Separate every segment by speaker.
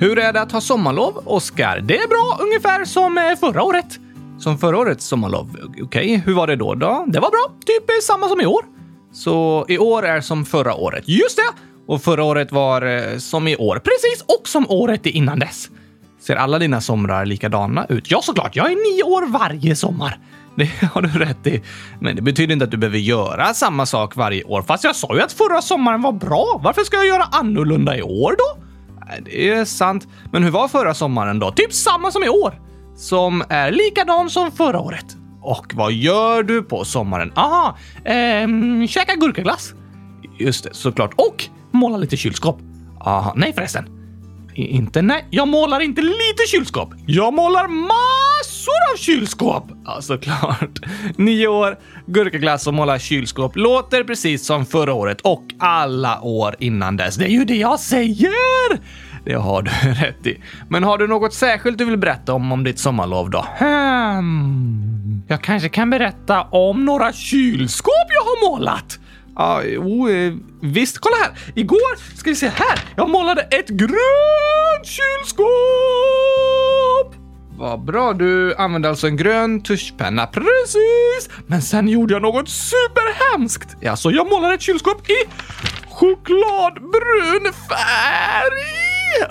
Speaker 1: Hur är det att ha sommarlov, Oskar? Det är bra, ungefär som eh, förra året. Som förra årets sommarlov? Okej, okay. hur var det då, då? Det var bra, typ eh, samma som i år. Så i år är som förra året. Just det! Och förra året var eh, som i år. Precis! Och som året innan dess. Ser alla dina somrar likadana ut? Ja, såklart. Jag är nio år varje sommar. Det har du rätt i. Men det betyder inte att du behöver göra samma sak varje år. Fast jag sa ju att förra sommaren var bra. Varför ska jag göra annorlunda i år då? Det är sant. Men hur var förra sommaren då? Typ samma som i år. Som är likadan som förra året. Och vad gör du på sommaren? Aha, ehm, käka gurkaglass. Just det, såklart. Och måla lite kylskåp. Aha, nej förresten. Inte nej, jag målar inte lite kylskåp. Jag målar massor av kylskåp! Ja, såklart. Nio år, gurkaglass och måla kylskåp låter precis som förra året och alla år innan dess. Det är ju det jag säger! Det har du rätt i. Men har du något särskilt du vill berätta om, om ditt sommarlov då? Hmm. Jag kanske kan berätta om några kylskåp jag har målat. Ja, oh, visst. Kolla här! Igår, ska vi se här, jag målade ett grönt kylskåp! Vad bra, du använde alltså en grön tuschpenna. Precis! Men sen gjorde jag något superhemskt. Ja, så jag målade ett kylskåp i chokladbrun färg!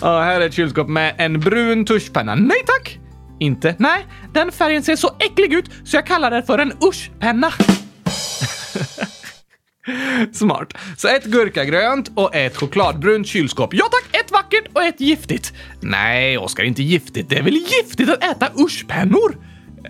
Speaker 1: ja, här är ett kylskåp med en brun tuschpenna. Nej tack! Inte? Nej, den färgen ser så äcklig ut så jag kallar den för en uschpenna. Smart. Så ett gurkagrönt och ett chokladbrunt kylskåp. Ja tack, ett vackert och ett giftigt. Nej, Oskar, inte giftigt. Det är väl giftigt att äta uschpennor?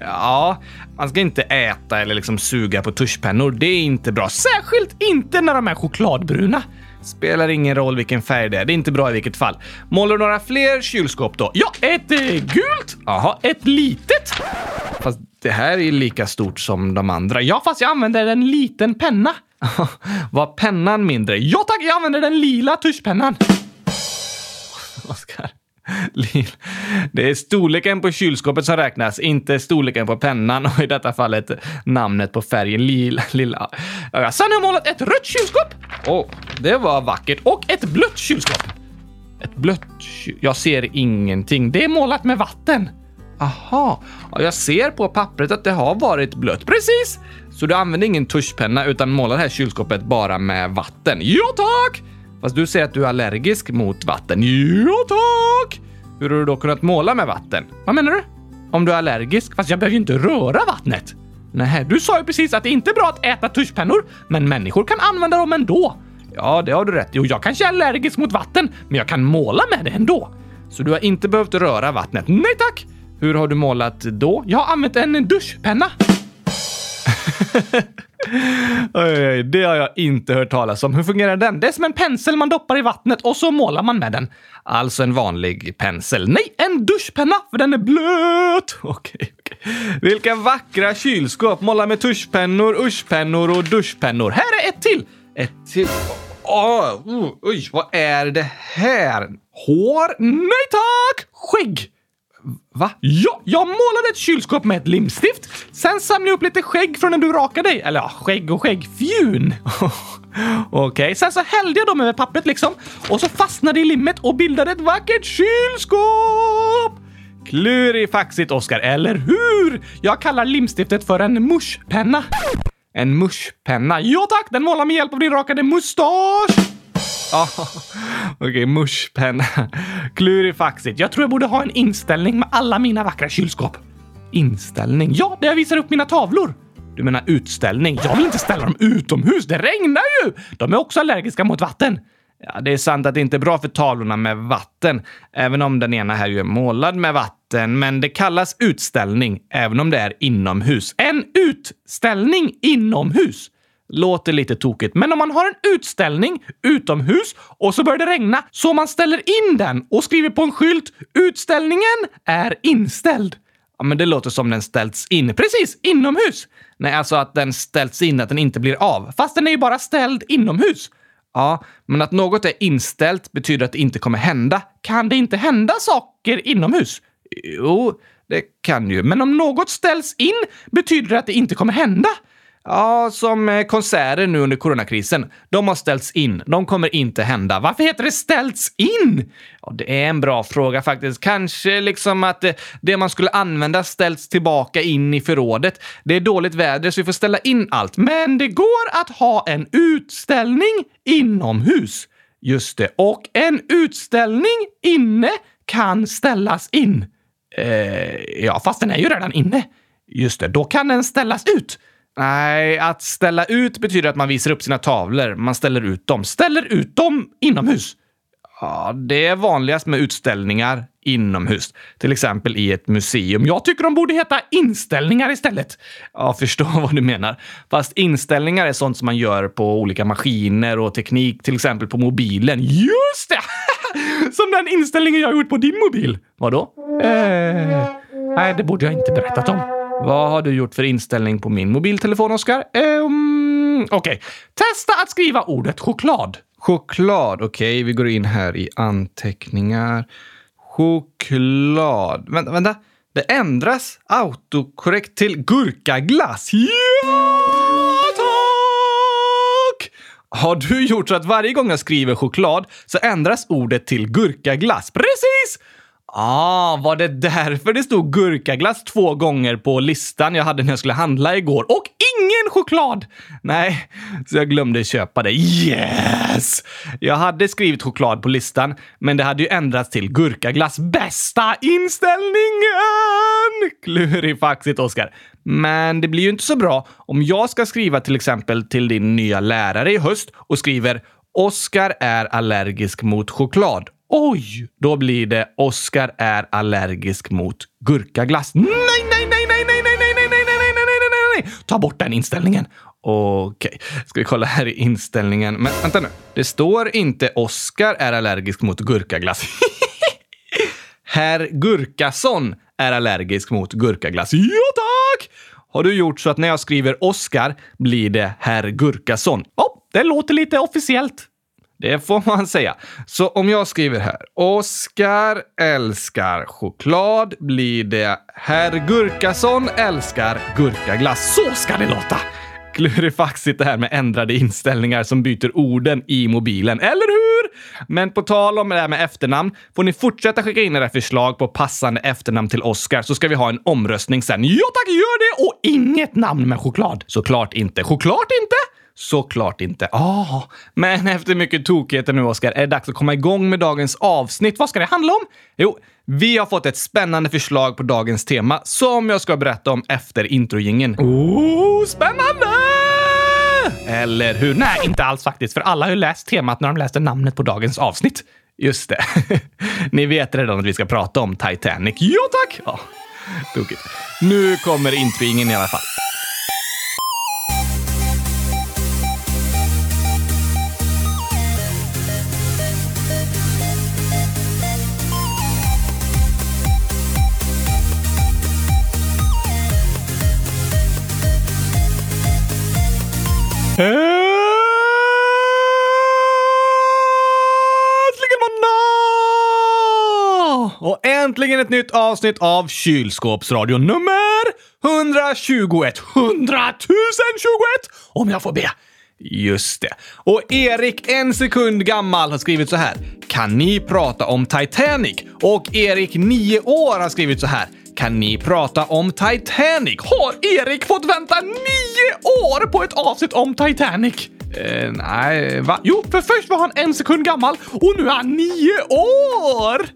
Speaker 1: Ja, man ska inte äta eller liksom suga på tuschpennor. Det är inte bra. Särskilt inte när de är chokladbruna. Spelar ingen roll vilken färg det är. Det är inte bra i vilket fall. Målar du några fler kylskåp då? Ja, ett eh, gult. Jaha, ett litet. Fast det här är lika stort som de andra. Ja, fast jag använder en liten penna. Var pennan mindre? Ja tack, jag använder den lila tuschpennan. Oskar. Det är storleken på kylskåpet som räknas, inte storleken på pennan och i detta fallet namnet på färgen lila. lila. Sen har jag målat ett rött kylskåp. Oh, det var vackert. Och ett blött kylskåp. Ett blött kylskåp? Jag ser ingenting. Det är målat med vatten. Aha, jag ser på pappret att det har varit blött. Precis! Så du använder ingen tuschpenna utan målar det här kylskåpet bara med vatten? Ja tack! Fast du säger att du är allergisk mot vatten. Ja tack! Hur har du då kunnat måla med vatten? Vad menar du? Om du är allergisk? Fast jag behöver ju inte röra vattnet. Nej, du sa ju precis att det inte är bra att äta tuschpennor, men människor kan använda dem ändå. Ja, det har du rätt i. Och jag kanske är allergisk mot vatten, men jag kan måla med det ändå. Så du har inte behövt röra vattnet. Nej tack! Hur har du målat då? Jag har använt en duschpenna. oj, oj, det har jag inte hört talas om. Hur fungerar den? Det är som en pensel man doppar i vattnet och så målar man med den. Alltså en vanlig pensel. Nej, en duschpenna, för den är blöt. Okej, okej. Vilka vackra kylskåp. Måla med tuschpennor, uschpennor och duschpennor. Här är ett till. Ett till. Oh, oj, vad är det här? Hår? Nej tack! Skägg! Va? Ja, jag målade ett kylskåp med ett limstift. Sen samlade jag upp lite skägg från när du rakade dig. Eller ja, skägg och skägg. Fjun! Okej, okay. sen så hällde jag dem över pappret liksom. Och så fastnade i limmet och bildade ett vackert kylskåp! Klurifaxigt, Oskar, eller hur? Jag kallar limstiftet för en muschpenna. En muschpenna? Ja tack, den målar med hjälp av din rakade mustasch! Okej, okay, muschpenna. Klurifaxigt. Jag tror jag borde ha en inställning med alla mina vackra kylskåp. Inställning? Ja, där jag visar upp mina tavlor. Du menar utställning? Jag vill inte ställa dem utomhus. Det regnar ju! De är också allergiska mot vatten. Ja, det är sant att det inte är bra för tavlorna med vatten, även om den ena här ju är målad med vatten. Men det kallas utställning, även om det är inomhus. En utställning inomhus! Låter lite tokigt, men om man har en utställning utomhus och så börjar det regna så man ställer in den och skriver på en skylt “Utställningen är inställd”. Ja, men det låter som den ställts in. Precis! Inomhus! Nej, alltså att den ställts in, att den inte blir av. Fast den är ju bara ställd inomhus. Ja, men att något är inställt betyder att det inte kommer hända. Kan det inte hända saker inomhus? Jo, det kan ju. Men om något ställs in betyder det att det inte kommer hända. Ja, som eh, konserter nu under coronakrisen. De har ställts in. De kommer inte hända. Varför heter det ställts in? Ja, det är en bra fråga faktiskt. Kanske liksom att eh, det man skulle använda ställts tillbaka in i förrådet. Det är dåligt väder så vi får ställa in allt. Men det går att ha en utställning inomhus. Just det. Och en utställning inne kan ställas in. Eh, ja, fast den är ju redan inne. Just det, då kan den ställas ut. Nej, att ställa ut betyder att man visar upp sina tavlor. Man ställer ut dem. Ställer ut dem inomhus. Ja, det är vanligast med utställningar inomhus. Till exempel i ett museum. Jag tycker de borde heta inställningar istället. Ja, förstår vad du menar. Fast inställningar är sånt som man gör på olika maskiner och teknik, till exempel på mobilen. Just det! Som den inställningen jag har gjort på din mobil. Vadå? Eh, nej, det borde jag inte berättat om. Vad har du gjort för inställning på min mobiltelefon, Oskar? Um, Okej. Okay. Testa att skriva ordet choklad. Choklad. Okej, okay, vi går in här i anteckningar. Choklad. Vänta, vänta. Det ändras autokorrekt till gurkaglass. Ja, tack! Har du gjort så att varje gång jag skriver choklad så ändras ordet till gurkaglass? Precis! Ah, var det därför det stod gurkaglass två gånger på listan jag hade när jag skulle handla igår? Och ingen choklad! Nej, så jag glömde köpa det. Yes! Jag hade skrivit choklad på listan, men det hade ju ändrats till gurkaglass. Bästa inställningen! Klurifaxigt, Oskar. Men det blir ju inte så bra om jag ska skriva till exempel till din nya lärare i höst och skriver Oskar är allergisk mot choklad Oj! Då blir det Oskar är allergisk mot gurkaglass. Nej, nej, nej, nej, nej, nej, nej, nej, nej, nej, nej, nej, nej, nej! nej, Ta bort den inställningen. Okej, okay. ska vi kolla här i inställningen. Men vänta nu. Det står inte Oskar är allergisk mot gurkaglass. Herr Gurkason är allergisk mot gurkaglass. Ja, tack! Har du gjort så att när jag skriver Oskar blir det herr Gurkason? Ja, oh, det låter lite officiellt. Det får man säga. Så om jag skriver här. Oskar älskar choklad blir det Herr Gurkason älskar gurkaglass. Så ska det låta! Klurifaxigt det här med ändrade inställningar som byter orden i mobilen, eller hur? Men på tal om det här med efternamn får ni fortsätta skicka in era förslag på passande efternamn till Oscar så ska vi ha en omröstning sen. Ja tack, gör det! Och inget namn med choklad. Såklart inte. Choklart inte? Såklart inte. Ah, men efter mycket tokigheter nu, Oskar, är det dags att komma igång med dagens avsnitt. Vad ska det handla om? Jo, vi har fått ett spännande förslag på dagens tema som jag ska berätta om efter introjingen. Oh, spännande! Eller hur? Nej, inte alls faktiskt, för alla har ju läst temat när de läste namnet på dagens avsnitt. Just det. Ni vet redan att vi ska prata om Titanic. Ja, tack! Ja, tokigt. Nu kommer introjingen i alla fall. Äntligen måndag! Och äntligen ett nytt avsnitt av Kylskåpsradio nummer 121. 100 021 om jag får be. Just det. Och Erik, en sekund gammal, har skrivit så här. Kan ni prata om Titanic? Och Erik, nio år, har skrivit så här. Kan ni prata om Titanic? Har Erik fått vänta nio år på ett avsnitt om Titanic? Eh, nej, va? Jo, för först var han en sekund gammal och nu är han nio år!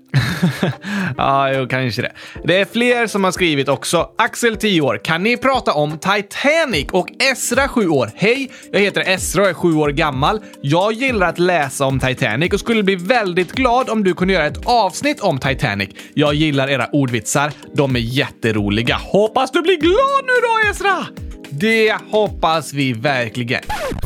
Speaker 1: ja, jo, kanske det. Det är fler som har skrivit också. Axel, 10 år. Kan ni prata om Titanic? Och Esra, 7 år. Hej, jag heter Esra och är 7 år gammal. Jag gillar att läsa om Titanic och skulle bli väldigt glad om du kunde göra ett avsnitt om Titanic. Jag gillar era ordvitsar. De är jätteroliga. Hoppas du blir glad nu då, Esra! Det hoppas vi verkligen.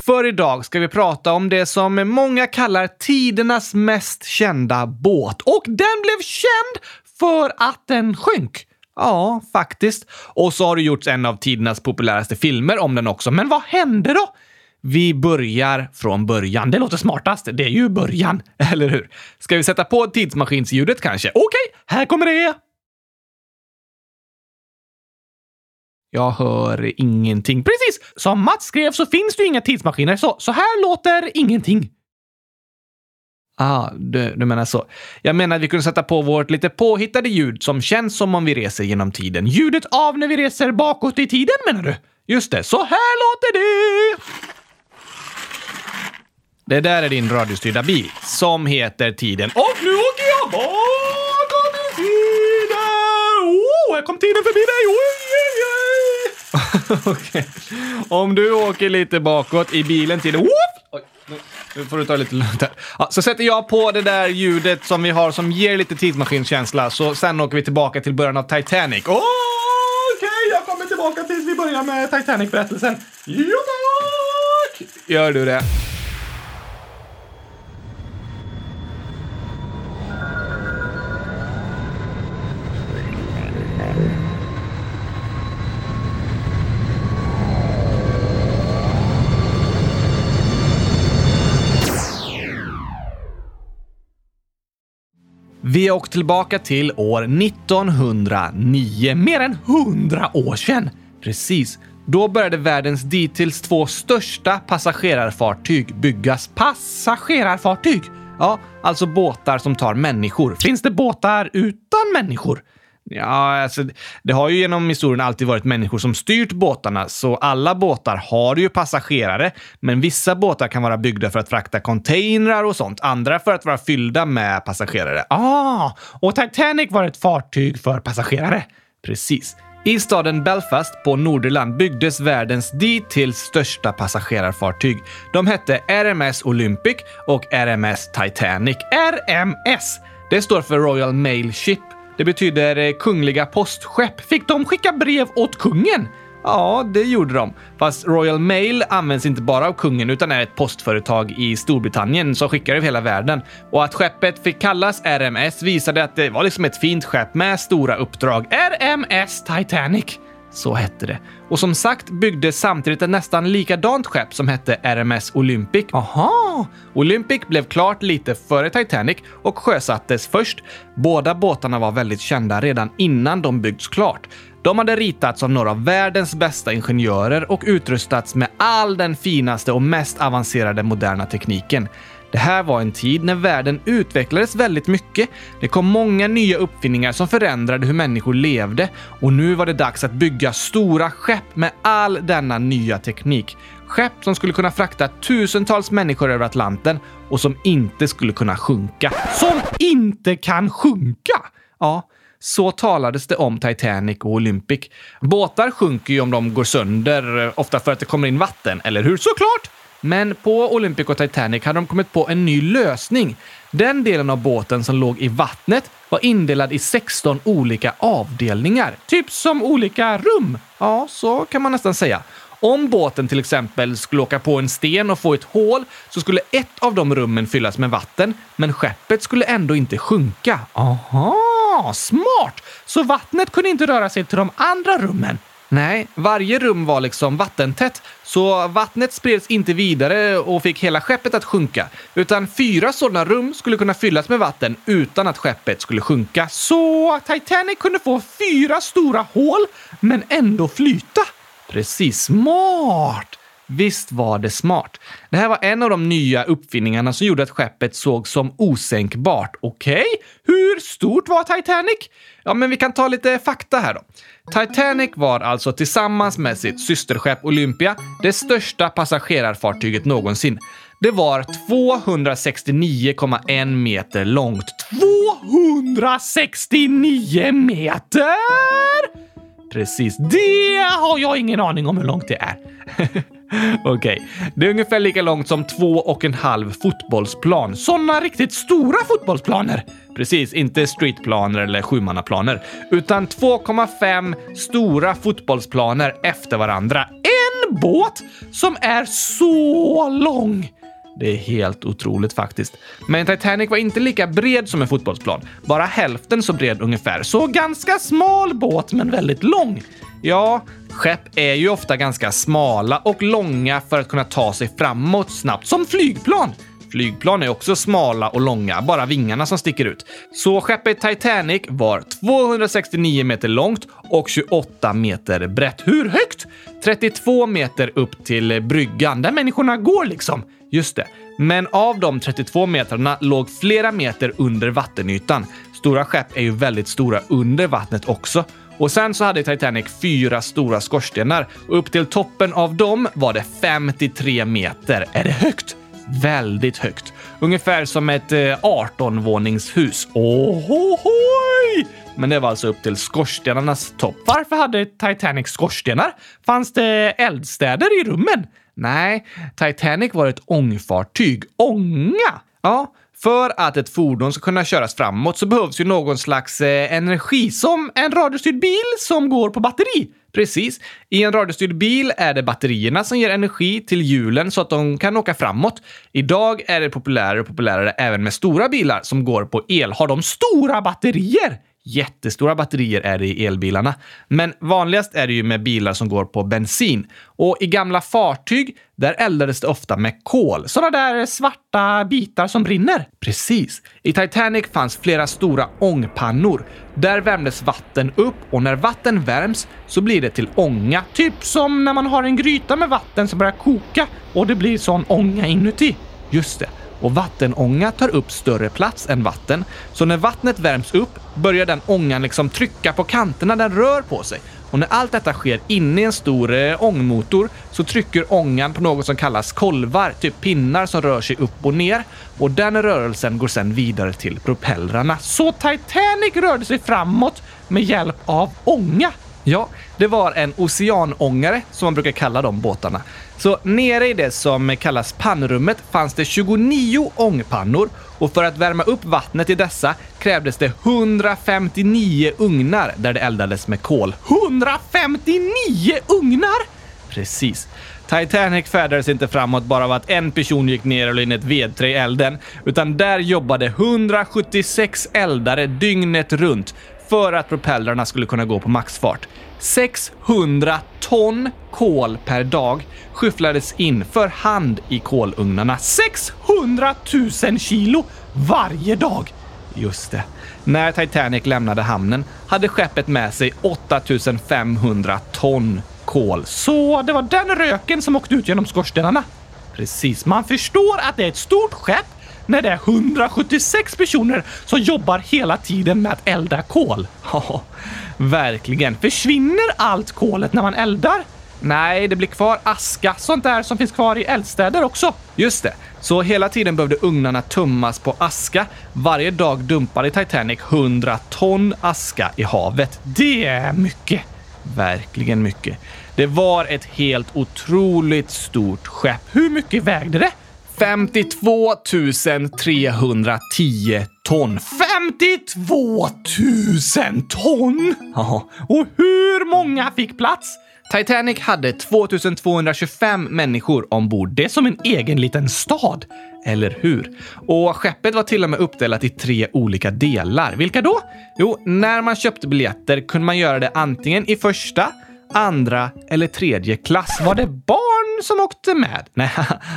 Speaker 1: För idag ska vi prata om det som många kallar tidernas mest kända båt. Och den blev känd för att den sjönk. Ja, faktiskt. Och så har det gjorts en av tidernas populäraste filmer om den också. Men vad hände då? Vi börjar från början. Det låter smartast. Det är ju början, eller hur? Ska vi sätta på tidsmaskinsljudet kanske? Okej, här kommer det! Jag hör ingenting. Precis! Som Mats skrev så finns det ju inga tidsmaskiner, så så här låter ingenting. Ah, du, du menar så. Jag menar att vi kunde sätta på vårt lite påhittade ljud som känns som om vi reser genom tiden. Ljudet av när vi reser bakåt i tiden menar du? Just det, så här låter det! Det där är din radiostyrda bil som heter Tiden. Och nu åker jag bakåt i tiden! Oh, här kom tiden förbi dig! Oh, yeah. Okej. Om du åker lite bakåt i bilen till... Whoop! Oj, nu, nu får du ta lite lugnt här. Ja, så sätter jag på det där ljudet som vi har som ger lite tidsmaskinskänsla, så sen åker vi tillbaka till början av Titanic. Okej, jag kommer tillbaka tills vi börjar med Titanic-berättelsen. Ja, tack! Gör du det? Vi har åkt tillbaka till år 1909, mer än 100 år sedan. Precis. Då började världens dittills två största passagerarfartyg byggas. Passagerarfartyg? Ja, alltså båtar som tar människor. Finns det båtar utan människor? Ja, alltså, det har ju genom historien alltid varit människor som styrt båtarna, så alla båtar har ju passagerare. Men vissa båtar kan vara byggda för att frakta containrar och sånt, andra för att vara fyllda med passagerare. Ah, och Titanic var ett fartyg för passagerare. Precis. I staden Belfast på Nordirland byggdes världens dittills största passagerarfartyg. De hette RMS Olympic och RMS Titanic. RMS! Det står för Royal Mail Ship det betyder eh, kungliga postskepp. Fick de skicka brev åt kungen? Ja, det gjorde de. Fast Royal Mail används inte bara av kungen utan är ett postföretag i Storbritannien som skickar över hela världen. Och att skeppet fick kallas RMS visade att det var liksom ett fint skepp med stora uppdrag. RMS Titanic. Så hette det. Och som sagt byggdes samtidigt ett nästan likadant skepp som hette RMS Olympic. Aha! Olympic blev klart lite före Titanic och sjösattes först. Båda båtarna var väldigt kända redan innan de byggts klart. De hade ritats av några av världens bästa ingenjörer och utrustats med all den finaste och mest avancerade moderna tekniken. Det här var en tid när världen utvecklades väldigt mycket. Det kom många nya uppfinningar som förändrade hur människor levde och nu var det dags att bygga stora skepp med all denna nya teknik. Skepp som skulle kunna frakta tusentals människor över Atlanten och som inte skulle kunna sjunka. Som inte kan sjunka! Ja, så talades det om Titanic och Olympic. Båtar sjunker ju om de går sönder, eh, ofta för att det kommer in vatten, eller hur? Såklart! Men på Olympic och Titanic hade de kommit på en ny lösning. Den delen av båten som låg i vattnet var indelad i 16 olika avdelningar. Typ som olika rum. Ja, så kan man nästan säga. Om båten till exempel skulle åka på en sten och få ett hål så skulle ett av de rummen fyllas med vatten, men skeppet skulle ändå inte sjunka. Aha, smart! Så vattnet kunde inte röra sig till de andra rummen. Nej, varje rum var liksom vattentätt, så vattnet spreds inte vidare och fick hela skeppet att sjunka, utan fyra sådana rum skulle kunna fyllas med vatten utan att skeppet skulle sjunka. Så Titanic kunde få fyra stora hål, men ändå flyta. Precis, smart! Visst var det smart. Det här var en av de nya uppfinningarna som gjorde att skeppet såg som osänkbart. Okej, okay. hur stort var Titanic? Ja, men vi kan ta lite fakta här då. Titanic var alltså tillsammans med sitt systerskepp Olympia det största passagerarfartyget någonsin. Det var 269,1 meter långt. 269 meter! Precis, det har jag ingen aning om hur långt det är. Okej, okay. det är ungefär lika långt som två och en halv fotbollsplan. Sådana riktigt stora fotbollsplaner. Precis, inte streetplaner eller sjumannaplaner, utan 2,5 stora fotbollsplaner efter varandra. En båt som är så lång! Det är helt otroligt faktiskt. Men Titanic var inte lika bred som en fotbollsplan. Bara hälften så bred ungefär. Så ganska smal båt, men väldigt lång. Ja, skepp är ju ofta ganska smala och långa för att kunna ta sig framåt snabbt, som flygplan. flygplan är också smala och långa, bara vingarna som sticker ut. Så skeppet Titanic var 269 meter långt och 28 meter brett. Hur högt? 32 meter upp till bryggan, där människorna går liksom. Just det. Men av de 32 metrarna låg flera meter under vattenytan. Stora skepp är ju väldigt stora under vattnet också. Och sen så hade Titanic fyra stora skorstenar och upp till toppen av dem var det 53 meter. Är det högt? Väldigt högt. Ungefär som ett eh, 18-våningshus. Ohohoj! Men det var alltså upp till skorstenarnas topp. Varför hade Titanic skorstenar? Fanns det eldstäder i rummen? Nej, Titanic var ett ångfartyg. Ånga! Ja, för att ett fordon ska kunna köras framåt så behövs ju någon slags eh, energi, som en radiostyrd bil som går på batteri. Precis. I en radiostyrd bil är det batterierna som ger energi till hjulen så att de kan åka framåt. Idag är det populärare och populärare även med stora bilar som går på el. Har de stora batterier? Jättestora batterier är det i elbilarna. Men vanligast är det ju med bilar som går på bensin. Och i gamla fartyg, där eldades det ofta med kol. Sådana där svarta bitar som brinner. Precis. I Titanic fanns flera stora ångpannor. Där värmdes vatten upp och när vatten värms så blir det till ånga. Typ som när man har en gryta med vatten som börjar koka och det blir sån ånga inuti. Just det och vattenånga tar upp större plats än vatten. Så när vattnet värms upp börjar den ångan liksom trycka på kanterna, den rör på sig. Och när allt detta sker inne i en stor eh, ångmotor så trycker ångan på något som kallas kolvar, typ pinnar som rör sig upp och ner. Och den rörelsen går sedan vidare till propellrarna. Så Titanic rörde sig framåt med hjälp av ånga. Ja, det var en oceanångare som man brukar kalla de båtarna. Så nere i det som kallas pannrummet fanns det 29 ångpannor och för att värma upp vattnet i dessa krävdes det 159 ugnar där det eldades med kol. 159 ugnar! Precis. Titanic färdades inte framåt bara av att en person gick ner och la in ett vedträ i elden, utan där jobbade 176 eldare dygnet runt för att propellrarna skulle kunna gå på maxfart. 600 ton kol per dag skyfflades in för hand i kolugnarna. 600 000 kilo varje dag! Just det. När Titanic lämnade hamnen hade skeppet med sig 8500 ton kol. Så det var den röken som åkte ut genom skorstenarna? Precis. Man förstår att det är ett stort skepp när det är 176 personer som jobbar hela tiden med att elda kol. Ja, verkligen. Försvinner allt kolet när man eldar? Nej, det blir kvar aska, sånt där som finns kvar i eldstäder också. Just det. Så hela tiden behövde ugnarna tömmas på aska. Varje dag dumpade Titanic 100 ton aska i havet. Det är mycket. Verkligen mycket. Det var ett helt otroligt stort skepp. Hur mycket vägde det? 52 310 ton. 52 000 ton! Ja, och hur många fick plats? Titanic hade 2225 människor ombord. Det är som en egen liten stad. Eller hur? Och skeppet var till och med uppdelat i tre olika delar. Vilka då? Jo, när man köpte biljetter kunde man göra det antingen i första, andra eller tredje klass. Var det barn som åkte med? Nej,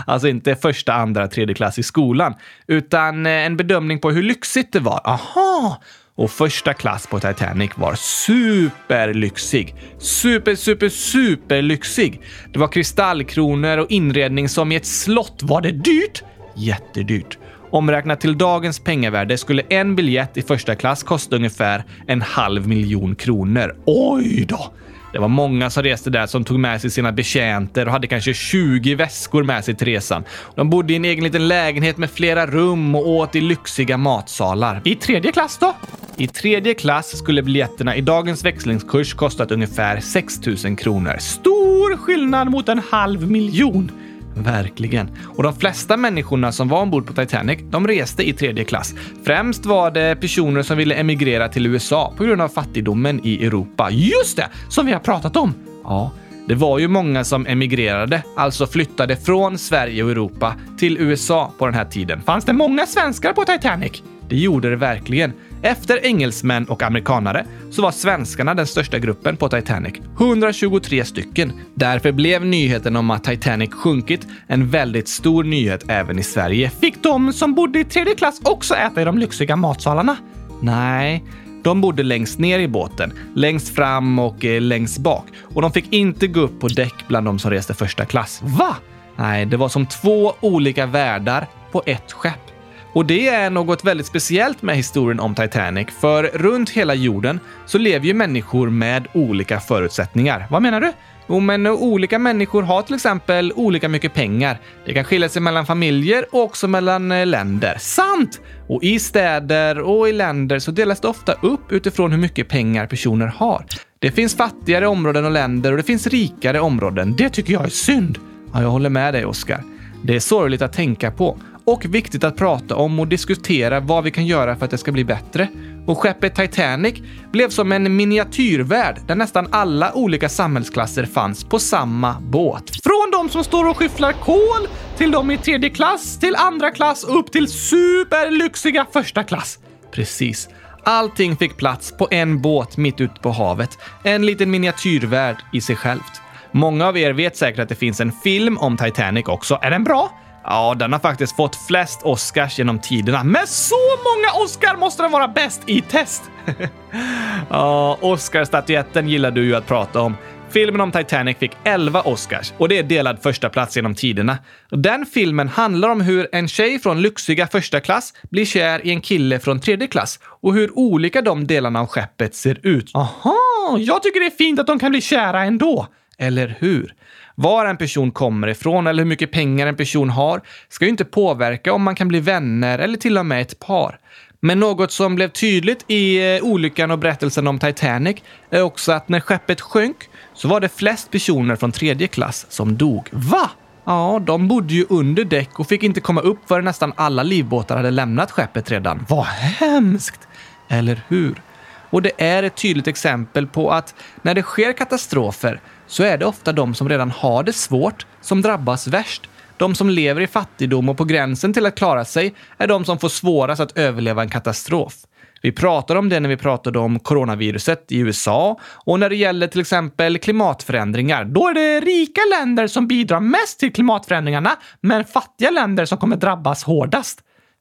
Speaker 1: alltså inte första, andra, tredje klass i skolan, utan eh, en bedömning på hur lyxigt det var. Aha! Och första klass på Titanic var superlyxig. Super, super, superlyxig! Det var kristallkronor och inredning som i ett slott. Var det dyrt? Jättedyrt. Omräknat till dagens pengavärde skulle en biljett i första klass kosta ungefär en halv miljon kronor. Oj då! Det var många som reste där som tog med sig sina betjänter och hade kanske 20 väskor med sig till resan. De bodde i en egen liten lägenhet med flera rum och åt i lyxiga matsalar. I tredje klass då? I tredje klass skulle biljetterna i dagens växlingskurs kostat ungefär 6 000 kronor. Stor skillnad mot en halv miljon! Verkligen. Och de flesta människorna som var ombord på Titanic, de reste i tredje klass. Främst var det personer som ville emigrera till USA på grund av fattigdomen i Europa. Just det! Som vi har pratat om. Ja, det var ju många som emigrerade, alltså flyttade från Sverige och Europa till USA på den här tiden. Fanns det många svenskar på Titanic? Det gjorde det verkligen. Efter engelsmän och amerikanare så var svenskarna den största gruppen på Titanic. 123 stycken. Därför blev nyheten om att Titanic sjunkit en väldigt stor nyhet även i Sverige. Fick de som bodde i tredje klass också äta i de lyxiga matsalarna? Nej, de bodde längst ner i båten, längst fram och eh, längst bak. Och de fick inte gå upp på däck bland de som reste första klass. Va? Nej, det var som två olika världar på ett skepp. Och det är något väldigt speciellt med historien om Titanic, för runt hela jorden så lever ju människor med olika förutsättningar. Vad menar du? Jo, men olika människor har till exempel olika mycket pengar. Det kan skilja sig mellan familjer och också mellan eh, länder. Sant! Och i städer och i länder så delas det ofta upp utifrån hur mycket pengar personer har. Det finns fattigare områden och länder och det finns rikare områden. Det tycker jag är synd. Ja, jag håller med dig, Oskar. Det är sorgligt att tänka på och viktigt att prata om och diskutera vad vi kan göra för att det ska bli bättre. Och skeppet Titanic blev som en miniatyrvärld där nästan alla olika samhällsklasser fanns på samma båt. Från de som står och skyfflar kol till de i tredje klass, till andra klass och upp till superlyxiga första klass. Precis. Allting fick plats på en båt mitt ute på havet. En liten miniatyrvärld i sig självt. Många av er vet säkert att det finns en film om Titanic också. Är den bra? Ja, den har faktiskt fått flest Oscars genom tiderna. Med så många Oscar måste den vara bäst i test! ja, Oscarsstatyetten gillar du ju att prata om. Filmen om Titanic fick 11 Oscars och det är delad första plats genom tiderna. Den filmen handlar om hur en tjej från lyxiga första klass blir kär i en kille från tredje klass och hur olika de delarna av skeppet ser ut. Aha, jag tycker det är fint att de kan bli kära ändå. Eller hur? Var en person kommer ifrån eller hur mycket pengar en person har ska ju inte påverka om man kan bli vänner eller till och med ett par. Men något som blev tydligt i eh, olyckan och berättelsen om Titanic är också att när skeppet sjönk så var det flest personer från tredje klass som dog. Va? Ja, de bodde ju under däck och fick inte komma upp förrän nästan alla livbåtar hade lämnat skeppet redan. Vad hemskt! Eller hur? Och det är ett tydligt exempel på att när det sker katastrofer så är det ofta de som redan har det svårt som drabbas värst. De som lever i fattigdom och på gränsen till att klara sig är de som får svårast att överleva en katastrof. Vi pratade om det när vi pratade om coronaviruset i USA och när det gäller till exempel klimatförändringar. Då är det rika länder som bidrar mest till klimatförändringarna, men fattiga länder som kommer drabbas hårdast.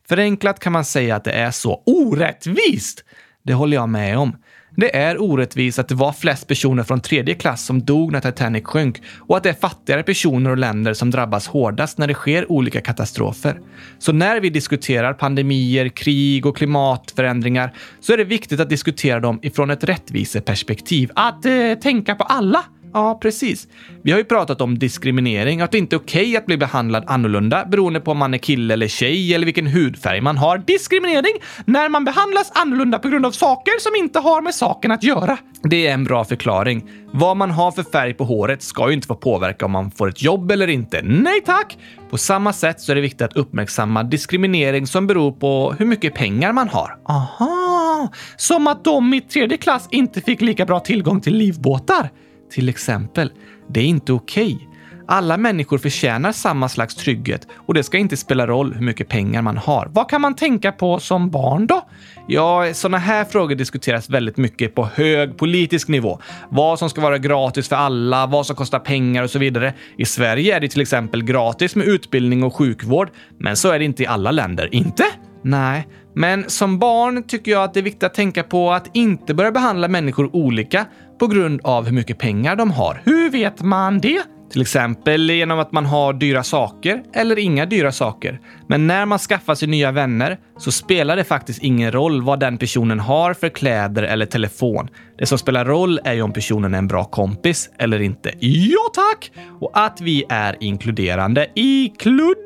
Speaker 1: Förenklat kan man säga att det är så orättvist. Det håller jag med om. Det är orättvist att det var flest personer från tredje klass som dog när Titanic sjönk och att det är fattigare personer och länder som drabbas hårdast när det sker olika katastrofer. Så när vi diskuterar pandemier, krig och klimatförändringar så är det viktigt att diskutera dem ifrån ett rättviseperspektiv. Att eh, tänka på alla. Ja, precis. Vi har ju pratat om diskriminering, att det inte är okej okay att bli behandlad annorlunda beroende på om man är kille eller tjej eller vilken hudfärg man har. Diskriminering när man behandlas annorlunda på grund av saker som inte har med saken att göra. Det är en bra förklaring. Vad man har för färg på håret ska ju inte få påverka om man får ett jobb eller inte. Nej tack! På samma sätt så är det viktigt att uppmärksamma diskriminering som beror på hur mycket pengar man har. Aha! Som att de i tredje klass inte fick lika bra tillgång till livbåtar. Till exempel, det är inte okej. Okay. Alla människor förtjänar samma slags trygghet och det ska inte spela roll hur mycket pengar man har. Vad kan man tänka på som barn då? Ja, sådana här frågor diskuteras väldigt mycket på hög politisk nivå. Vad som ska vara gratis för alla, vad som kostar pengar och så vidare. I Sverige är det till exempel gratis med utbildning och sjukvård, men så är det inte i alla länder. Inte? Nej, men som barn tycker jag att det är viktigt att tänka på att inte börja behandla människor olika på grund av hur mycket pengar de har. Hur vet man det? Till exempel genom att man har dyra saker eller inga dyra saker. Men när man skaffar sig nya vänner så spelar det faktiskt ingen roll vad den personen har för kläder eller telefon. Det som spelar roll är ju om personen är en bra kompis eller inte. Ja tack! Och att vi är inkluderande. Iklud?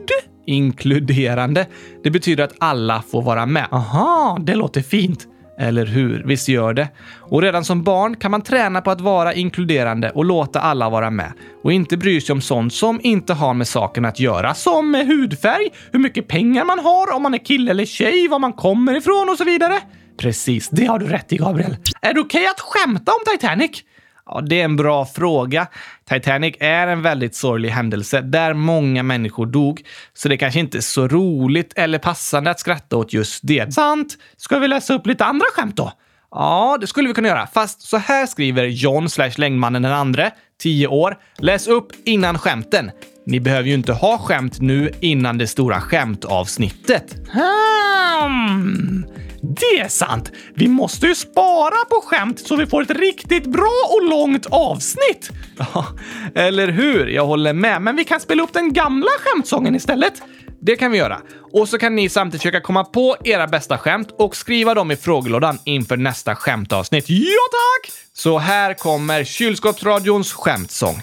Speaker 1: Inkluderande. Det betyder att alla får vara med. Aha, det låter fint. Eller hur? Visst gör det? Och redan som barn kan man träna på att vara inkluderande och låta alla vara med. Och inte bry sig om sånt som inte har med saken att göra. Som hudfärg, hur mycket pengar man har, om man är kille eller tjej, var man kommer ifrån och så vidare. Precis, det har du rätt i Gabriel. Är det okej okay att skämta om Titanic? Ja, det är en bra fråga. Titanic är en väldigt sorglig händelse där många människor dog, så det kanske inte är så roligt eller passande att skratta åt just det. Sant! Ska vi läsa upp lite andra skämt då? Ja, det skulle vi kunna göra. Fast så här skriver John slash längdmannen den andre, 10 år. Läs upp innan skämten. Ni behöver ju inte ha skämt nu innan det stora skämtavsnittet. Hmm. Det är sant! Vi måste ju spara på skämt så vi får ett riktigt bra och långt avsnitt! Ja, eller hur? Jag håller med, men vi kan spela upp den gamla skämtsången istället. Det kan vi göra. Och så kan ni samtidigt försöka komma på era bästa skämt och skriva dem i frågelådan inför nästa skämtavsnitt. Ja, tack! Så här kommer Kylskåpsradions skämtsång.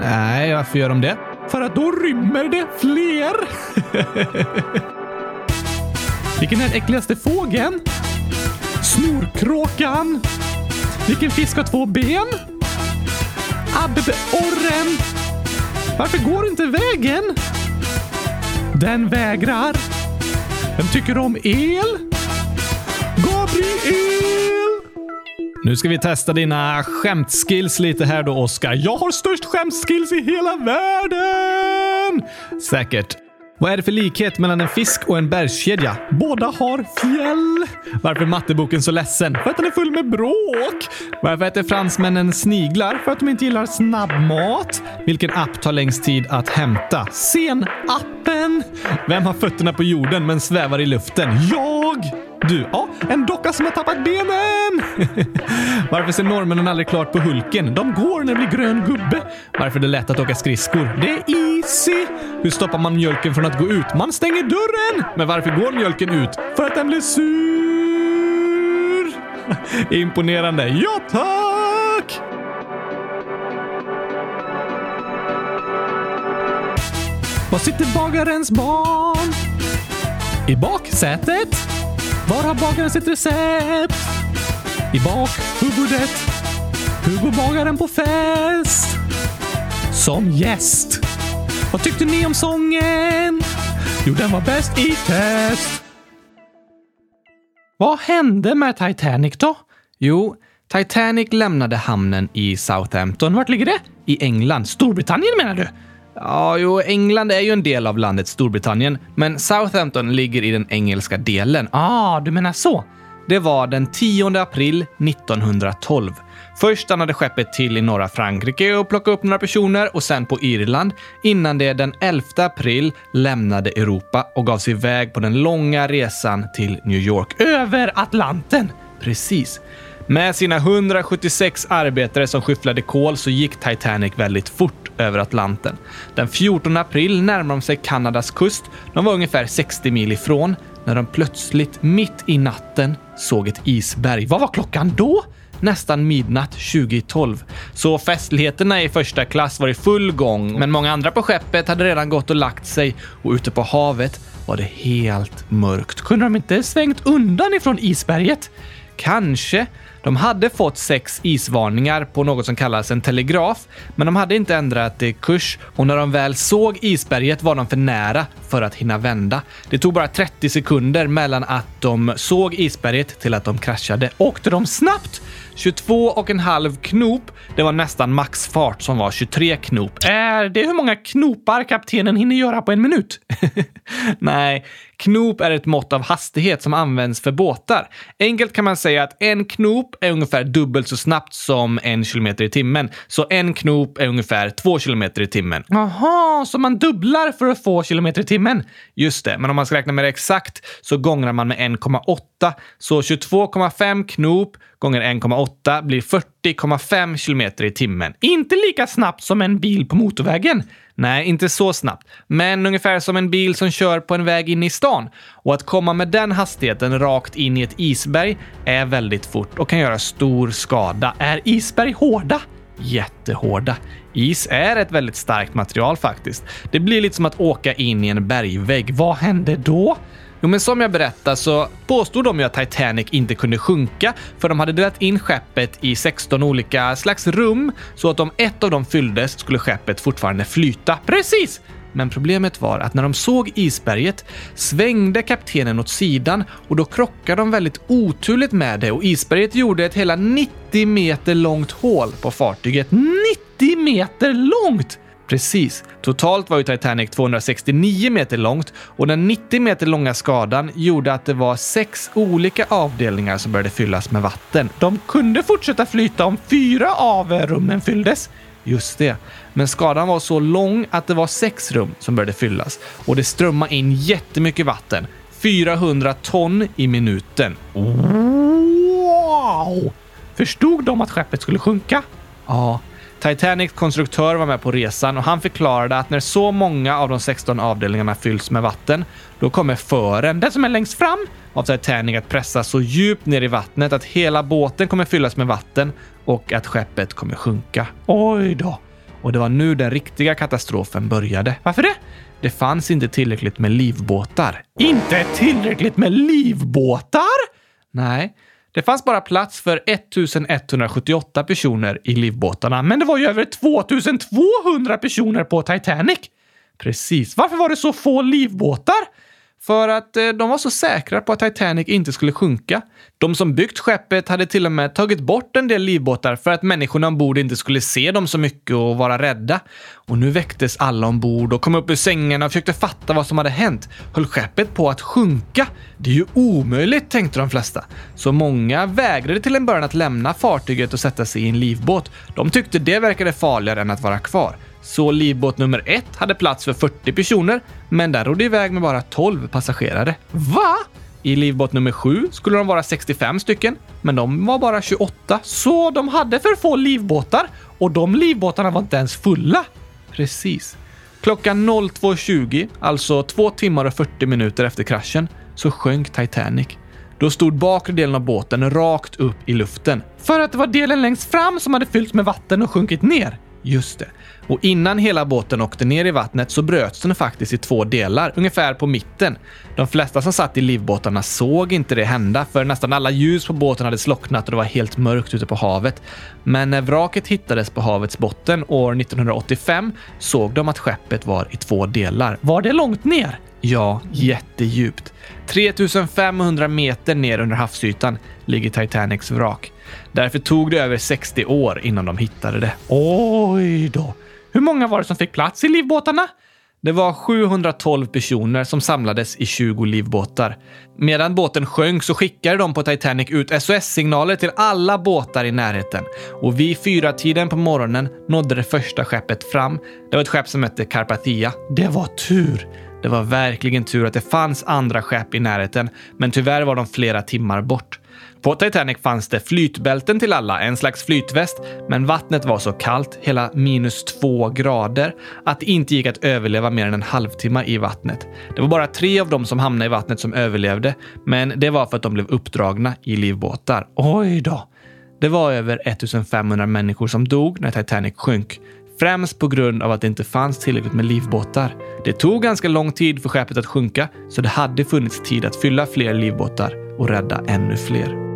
Speaker 1: Nej, varför gör de det? För att då rymmer det fler. Vilken är den äckligaste fågeln? Snorkråkan. Vilken fisk har två ben? Abborren. Varför går inte vägen? Den vägrar. Vem tycker om el? Gabriel! Nu ska vi testa dina skämtskills lite här då, Oskar. Jag har störst skämtskills i hela världen! Säkert. Vad är det för likhet mellan en fisk och en bergskedja? Båda har fjäll. Varför är matteboken så ledsen? För att den är full med bråk. Varför äter fransmännen sniglar? För att de inte gillar snabbmat. Vilken app tar längst tid att hämta? Sen-appen. Vem har fötterna på jorden men svävar i luften? Jag! Du, ja, en docka som har tappat benen! Varför ser norrmännen aldrig klart på Hulken? De går när det blir grön gubbe. Varför är det lätt att åka skridskor? Det är Se, Hur stoppar man mjölken från att gå ut? Man stänger dörren! Men varför går mjölken ut? För att den blir sur! Imponerande. Ja, tack! Var sitter bagarens barn? I baksätet? Var har bagaren sitt recept? I bakhuvudet. Hur går bagaren på fest? Som gäst. Vad tyckte ni om sången? Jo, den var bäst i test. Vad hände med Titanic då? Jo, Titanic lämnade hamnen i Southampton. Vart ligger det? I England. Storbritannien menar du? Ja, jo, England är ju en del av landet Storbritannien, men Southampton ligger i den engelska delen. Ah, du menar så? Det var den 10 april 1912. Först stannade skeppet till i norra Frankrike och plockade upp några personer och sen på Irland innan det den 11 april lämnade Europa och gav sig iväg på den långa resan till New York. Över Atlanten! Precis. Med sina 176 arbetare som skyfflade kol så gick Titanic väldigt fort över Atlanten. Den 14 april närmade de sig Kanadas kust. De var ungefär 60 mil ifrån när de plötsligt mitt i natten såg ett isberg. Vad var klockan då? Nästan midnatt 2012. Så festligheterna i första klass var i full gång, men många andra på skeppet hade redan gått och lagt sig och ute på havet var det helt mörkt. Kunde de inte svängt undan ifrån isberget? Kanske. De hade fått sex isvarningar på något som kallas en telegraf, men de hade inte ändrat eh, kurs och när de väl såg isberget var de för nära för att hinna vända. Det tog bara 30 sekunder mellan att de såg isberget till att de kraschade. Åkte de snabbt? 22,5 knop, det var nästan maxfart som var 23 knop. Är det hur många knopar kaptenen hinner göra på en minut? Nej, knop är ett mått av hastighet som används för båtar. Enkelt kan man säga att en knop är ungefär dubbelt så snabbt som en kilometer i timmen. Så en knop är ungefär två kilometer i timmen. Jaha, så man dubblar för att få kilometer i timmen? Just det, men om man ska räkna med det exakt så gångrar man med 1,8. Så 22,5 knop gånger 1,8 blir 40,5 kilometer i timmen. Inte lika snabbt som en bil på motorvägen. Nej, inte så snabbt, men ungefär som en bil som kör på en väg in i stan. Och att komma med den hastigheten rakt in i ett isberg är väldigt fort och kan göra stor skada. Är isberg hårda? Jättehårda. Is är ett väldigt starkt material faktiskt. Det blir lite som att åka in i en bergvägg. Vad händer då? Jo, men som jag berättade så påstod de ju att Titanic inte kunde sjunka för de hade delat in skeppet i 16 olika slags rum så att om ett av dem fylldes skulle skeppet fortfarande flyta. Precis! Men problemet var att när de såg isberget svängde kaptenen åt sidan och då krockade de väldigt oturligt med det och isberget gjorde ett hela 90 meter långt hål på fartyget. 90 meter långt! Precis. Totalt var ju Titanic 269 meter långt och den 90 meter långa skadan gjorde att det var sex olika avdelningar som började fyllas med vatten. De kunde fortsätta flyta om fyra av rummen fylldes. Just det. Men skadan var så lång att det var sex rum som började fyllas och det strömmade in jättemycket vatten. 400 ton i minuten. Wow! Förstod de att skeppet skulle sjunka? Ja, Titanics konstruktör var med på resan och han förklarade att när så många av de 16 avdelningarna fylls med vatten, då kommer fören, den som är längst fram, av Titanic att pressas så djupt ner i vattnet att hela båten kommer fyllas med vatten och att skeppet kommer sjunka. Oj då! Och det var nu den riktiga katastrofen började. Varför det? Det fanns inte tillräckligt med livbåtar. Inte tillräckligt med livbåtar? Nej, det fanns bara plats för 1178 personer i livbåtarna, men det var ju över 2200 personer på Titanic. Precis. Varför var det så få livbåtar? För att eh, de var så säkra på att Titanic inte skulle sjunka. De som byggt skeppet hade till och med tagit bort en del livbåtar för att människorna ombord inte skulle se dem så mycket och vara rädda. Och nu väcktes alla ombord och kom upp ur sängarna och försökte fatta vad som hade hänt. Höll skeppet på att sjunka? Det är ju omöjligt, tänkte de flesta. Så många vägrade till en början att lämna fartyget och sätta sig i en livbåt. De tyckte det verkade farligare än att vara kvar. Så livbåt nummer ett hade plats för 40 personer, men den rodde iväg med bara 12 passagerare. Va? I livbåt nummer sju skulle de vara 65 stycken, men de var bara 28. Så de hade för få livbåtar och de livbåtarna var inte ens fulla. Precis. Klockan 02.20, alltså två timmar och 40 minuter efter kraschen, så sjönk Titanic. Då stod bakre delen av båten rakt upp i luften. För att det var delen längst fram som hade fyllts med vatten och sjunkit ner. Just det. Och innan hela båten åkte ner i vattnet så bröts den faktiskt i två delar, ungefär på mitten. De flesta som satt i livbåtarna såg inte det hända, för nästan alla ljus på båten hade slocknat och det var helt mörkt ute på havet. Men när vraket hittades på havets botten år 1985 såg de att skeppet var i två delar. Var det långt ner? Ja, jättedjupt. 3500 meter ner under havsytan ligger Titanics vrak. Därför tog det över 60 år innan de hittade det. Oj då! Hur många var det som fick plats i livbåtarna? Det var 712 personer som samlades i 20 livbåtar. Medan båten sjönk så skickade de på Titanic ut SOS-signaler till alla båtar i närheten. Och vid fyra tiden på morgonen nådde det första skeppet fram. Det var ett skepp som hette Carpathia. Det var tur! Det var verkligen tur att det fanns andra skepp i närheten, men tyvärr var de flera timmar bort. På Titanic fanns det flytbälten till alla, en slags flytväst, men vattnet var så kallt, hela minus två grader, att det inte gick att överleva mer än en halvtimme i vattnet. Det var bara tre av dem som hamnade i vattnet som överlevde, men det var för att de blev uppdragna i livbåtar. Oj då! Det var över 1500 människor som dog när Titanic sjönk. Främst på grund av att det inte fanns tillräckligt med livbåtar. Det tog ganska lång tid för skeppet att sjunka, så det hade funnits tid att fylla fler livbåtar och rädda ännu fler.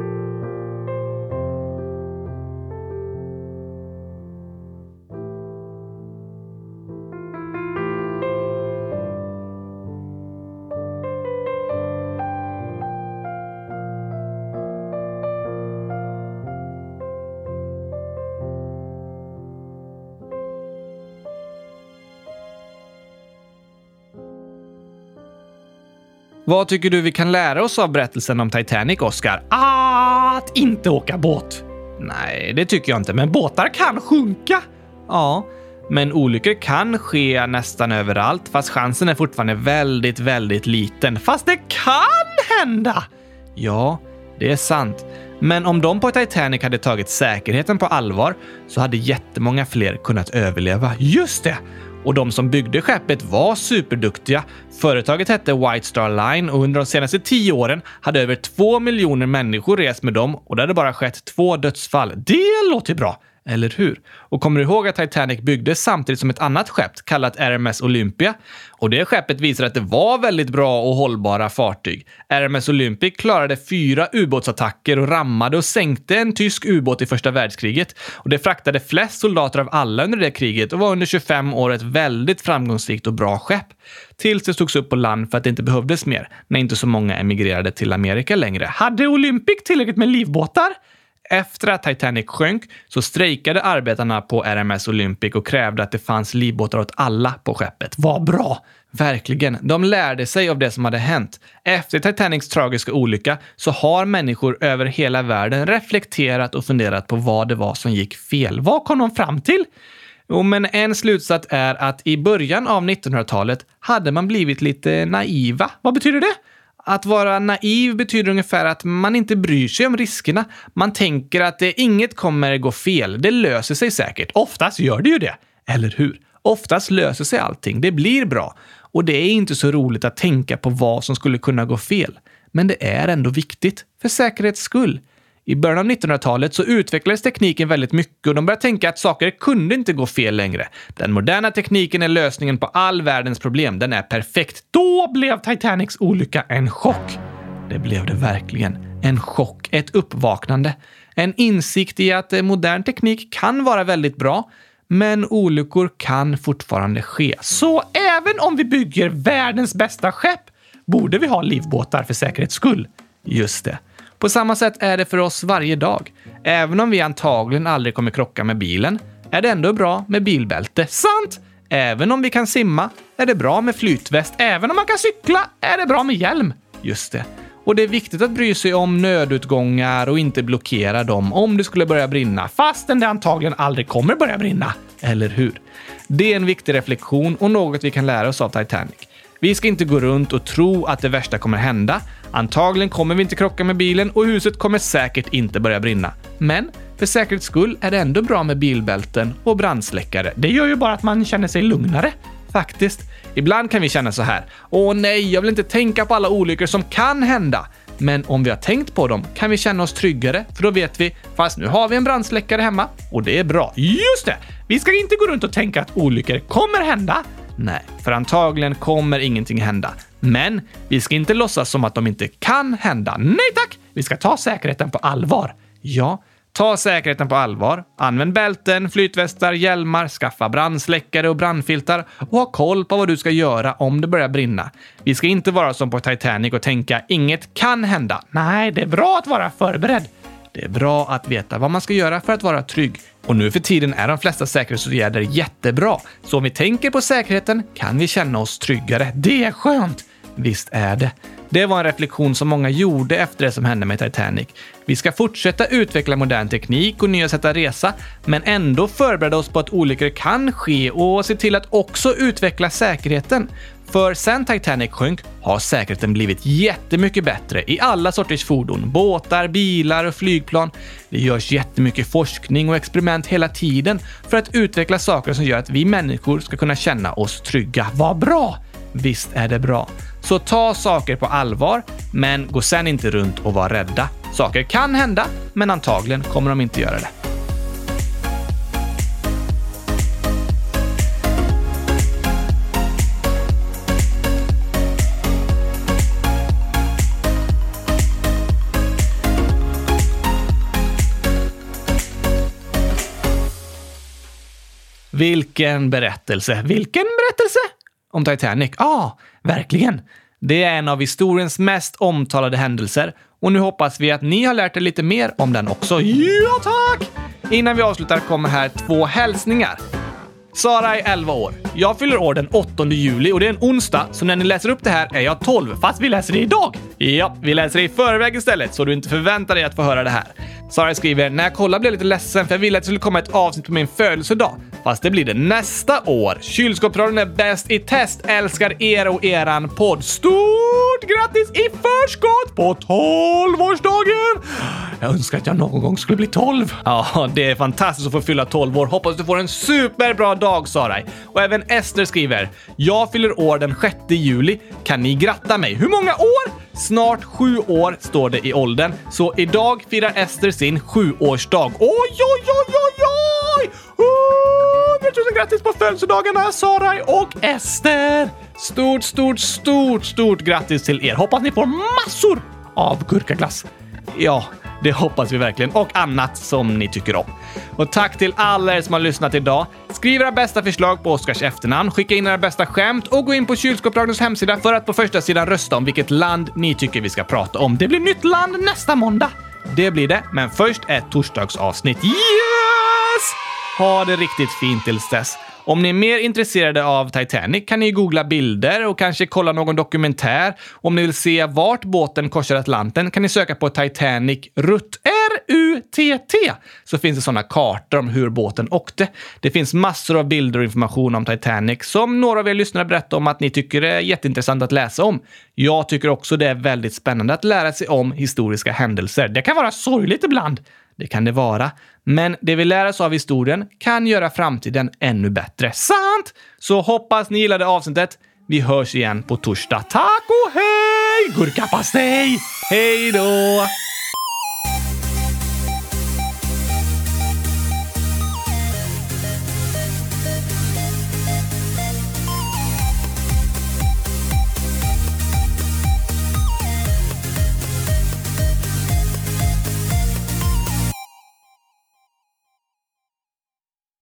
Speaker 1: Vad tycker du vi kan lära oss av berättelsen om Titanic, Oscar? Att inte åka båt. Nej, det tycker jag inte, men båtar kan sjunka. Ja, men olyckor kan ske nästan överallt, fast chansen är fortfarande väldigt, väldigt liten. Fast det kan hända! Ja, det är sant. Men om de på Titanic hade tagit säkerheten på allvar så hade jättemånga fler kunnat överleva. Just det! Och de som byggde skeppet var superduktiga. Företaget hette White Star Line och under de senaste tio åren hade över två miljoner människor rest med dem och det hade bara skett två dödsfall. Det låter bra! Eller hur? Och kommer du ihåg att Titanic byggdes samtidigt som ett annat skepp kallat RMS Olympia? Och det skeppet visar att det var väldigt bra och hållbara fartyg. RMS Olympic klarade fyra ubåtsattacker och rammade och sänkte en tysk ubåt i första världskriget. Och det fraktade flest soldater av alla under det kriget och var under 25 år ett väldigt framgångsrikt och bra skepp. Tills det togs upp på land för att det inte behövdes mer, när inte så många emigrerade till Amerika längre. Hade Olympic tillräckligt med livbåtar? Efter att Titanic sjönk så strejkade arbetarna på RMS Olympic och krävde att det fanns livbåtar åt alla på skeppet. Vad bra! Verkligen. De lärde sig av det som hade hänt. Efter Titanics tragiska olycka så har människor över hela världen reflekterat och funderat på vad det var som gick fel. Vad kom de fram till? Jo, men en slutsats är att i början av 1900-talet hade man blivit lite naiva. Vad betyder det? Att vara naiv betyder ungefär att man inte bryr sig om riskerna. Man tänker att det, inget kommer gå fel. Det löser sig säkert. Oftast gör det ju det. Eller hur? Oftast löser sig allting. Det blir bra. Och det är inte så roligt att tänka på vad som skulle kunna gå fel. Men det är ändå viktigt, för säkerhets skull. I början av 1900-talet så utvecklades tekniken väldigt mycket och de började tänka att saker kunde inte gå fel längre. Den moderna tekniken är lösningen på all världens problem. Den är perfekt. Då blev Titanics olycka en chock. Det blev det verkligen. En chock, ett uppvaknande. En insikt i att eh, modern teknik kan vara väldigt bra, men olyckor kan fortfarande ske. Så även om vi bygger världens bästa skepp borde vi ha livbåtar för säkerhets skull. Just det. På samma sätt är det för oss varje dag. Även om vi antagligen aldrig kommer krocka med bilen är det ändå bra med bilbälte. Sant! Även om vi kan simma är det bra med flytväst. Även om man kan cykla är det bra med hjälm. Just det. Och det är viktigt att bry sig om nödutgångar och inte blockera dem om det skulle börja brinna, fastän det antagligen aldrig kommer börja brinna. Eller hur? Det är en viktig reflektion och något vi kan lära oss av Titanic. Vi ska inte gå runt och tro att det värsta kommer hända. Antagligen kommer vi inte krocka med bilen och huset kommer säkert inte börja brinna. Men för säkerhets skull är det ändå bra med bilbälten och brandsläckare. Det gör ju bara att man känner sig lugnare. Faktiskt. Ibland kan vi känna så här. Åh nej, jag vill inte tänka på alla olyckor som kan hända. Men om vi har tänkt på dem kan vi känna oss tryggare, för då vet vi, fast nu har vi en brandsläckare hemma och det är bra. Just det! Vi ska inte gå runt och tänka att olyckor kommer hända. Nej, för antagligen kommer ingenting hända. Men vi ska inte låtsas som att de inte kan hända. Nej tack! Vi ska ta säkerheten på allvar. Ja, ta säkerheten på allvar. Använd bälten, flytvästar, hjälmar, skaffa brandsläckare och brandfiltar och ha koll på vad du ska göra om det börjar brinna. Vi ska inte vara som på Titanic och tänka inget kan hända. Nej, det är bra att vara förberedd. Det är bra att veta vad man ska göra för att vara trygg. Och nu för tiden är de flesta säkerhetsåtgärder jättebra. Så om vi tänker på säkerheten kan vi känna oss tryggare. Det är skönt! Visst är det. Det var en reflektion som många gjorde efter det som hände med Titanic. Vi ska fortsätta utveckla modern teknik och nya sätt att resa, men ändå förbereda oss på att olyckor kan ske och se till att också utveckla säkerheten. För sen Titanic sjönk har säkerheten blivit jättemycket bättre i alla sorters fordon. Båtar, bilar och flygplan. Det görs jättemycket forskning och experiment hela tiden för att utveckla saker som gör att vi människor ska kunna känna oss trygga. Vad bra! Visst är det bra. Så ta saker på allvar, men gå sen inte runt och var rädda. Saker kan hända, men antagligen kommer de inte göra det. Vilken berättelse! Vilken berättelse? Om Titanic? Ja, ah, verkligen. Det är en av historiens mest omtalade händelser och nu hoppas vi att ni har lärt er lite mer om den också. Ja, tack! Innan vi avslutar kommer här två hälsningar. Sara är 11 år. Jag fyller år den 8 juli och det är en onsdag, så när ni läser upp det här är jag 12, fast vi läser det idag. Ja, vi läser det i förväg istället, så du inte förväntar dig att få höra det här. Sara skriver, när jag kollade blev jag lite ledsen för jag ville att det skulle komma ett avsnitt på min födelsedag. Fast det blir det nästa år. Kylskåpsradion är bäst i test. Älskar er och eran podd. Stort grattis i förskott på 12-årsdagen! Jag önskar att jag någon gång skulle bli 12. Ja, det är fantastiskt att få fylla 12 år. Hoppas du får en superbra dag, Sara. Och även Ester skriver, jag fyller år den 6 juli. Kan ni gratta mig? Hur många år? Snart sju år står det i åldern, så idag firar Ester sin sjuårsdag. Oj, oj, oj, oj, oj! Hundratusen grattis på födelsedagarna, Sara och Ester! Stort, stort, stort, stort grattis till er! Hoppas ni får massor av gurkaglass. Ja, det hoppas vi verkligen. Och annat som ni tycker om. Och tack till alla er som har lyssnat idag. Skriv era bästa förslag på Oscars efternamn, skicka in era bästa skämt och gå in på Kylskåpsradions hemsida för att på första sidan rösta om vilket land ni tycker vi ska prata om. Det blir nytt land nästa måndag. Det blir det, men först ett torsdagsavsnitt. Yes! Ha det riktigt fint tills dess. Om ni är mer intresserade av Titanic kan ni googla bilder och kanske kolla någon dokumentär. Om ni vill se vart båten korsar Atlanten kan ni söka på Titanic Rutt, R-U-T-T, så finns det sådana kartor om hur båten åkte. Det finns massor av bilder och information om Titanic som några av er lyssnare berättar om att ni tycker är jätteintressant att läsa om. Jag tycker också det är väldigt spännande att lära sig om historiska händelser. Det kan vara sorgligt ibland. Det kan det vara. Men det vi lär oss av historien kan göra framtiden ännu bättre. Sant! Så hoppas ni gillade avsnittet. Vi hörs igen på torsdag. Tack och hej! Gurkapastej! Hej då!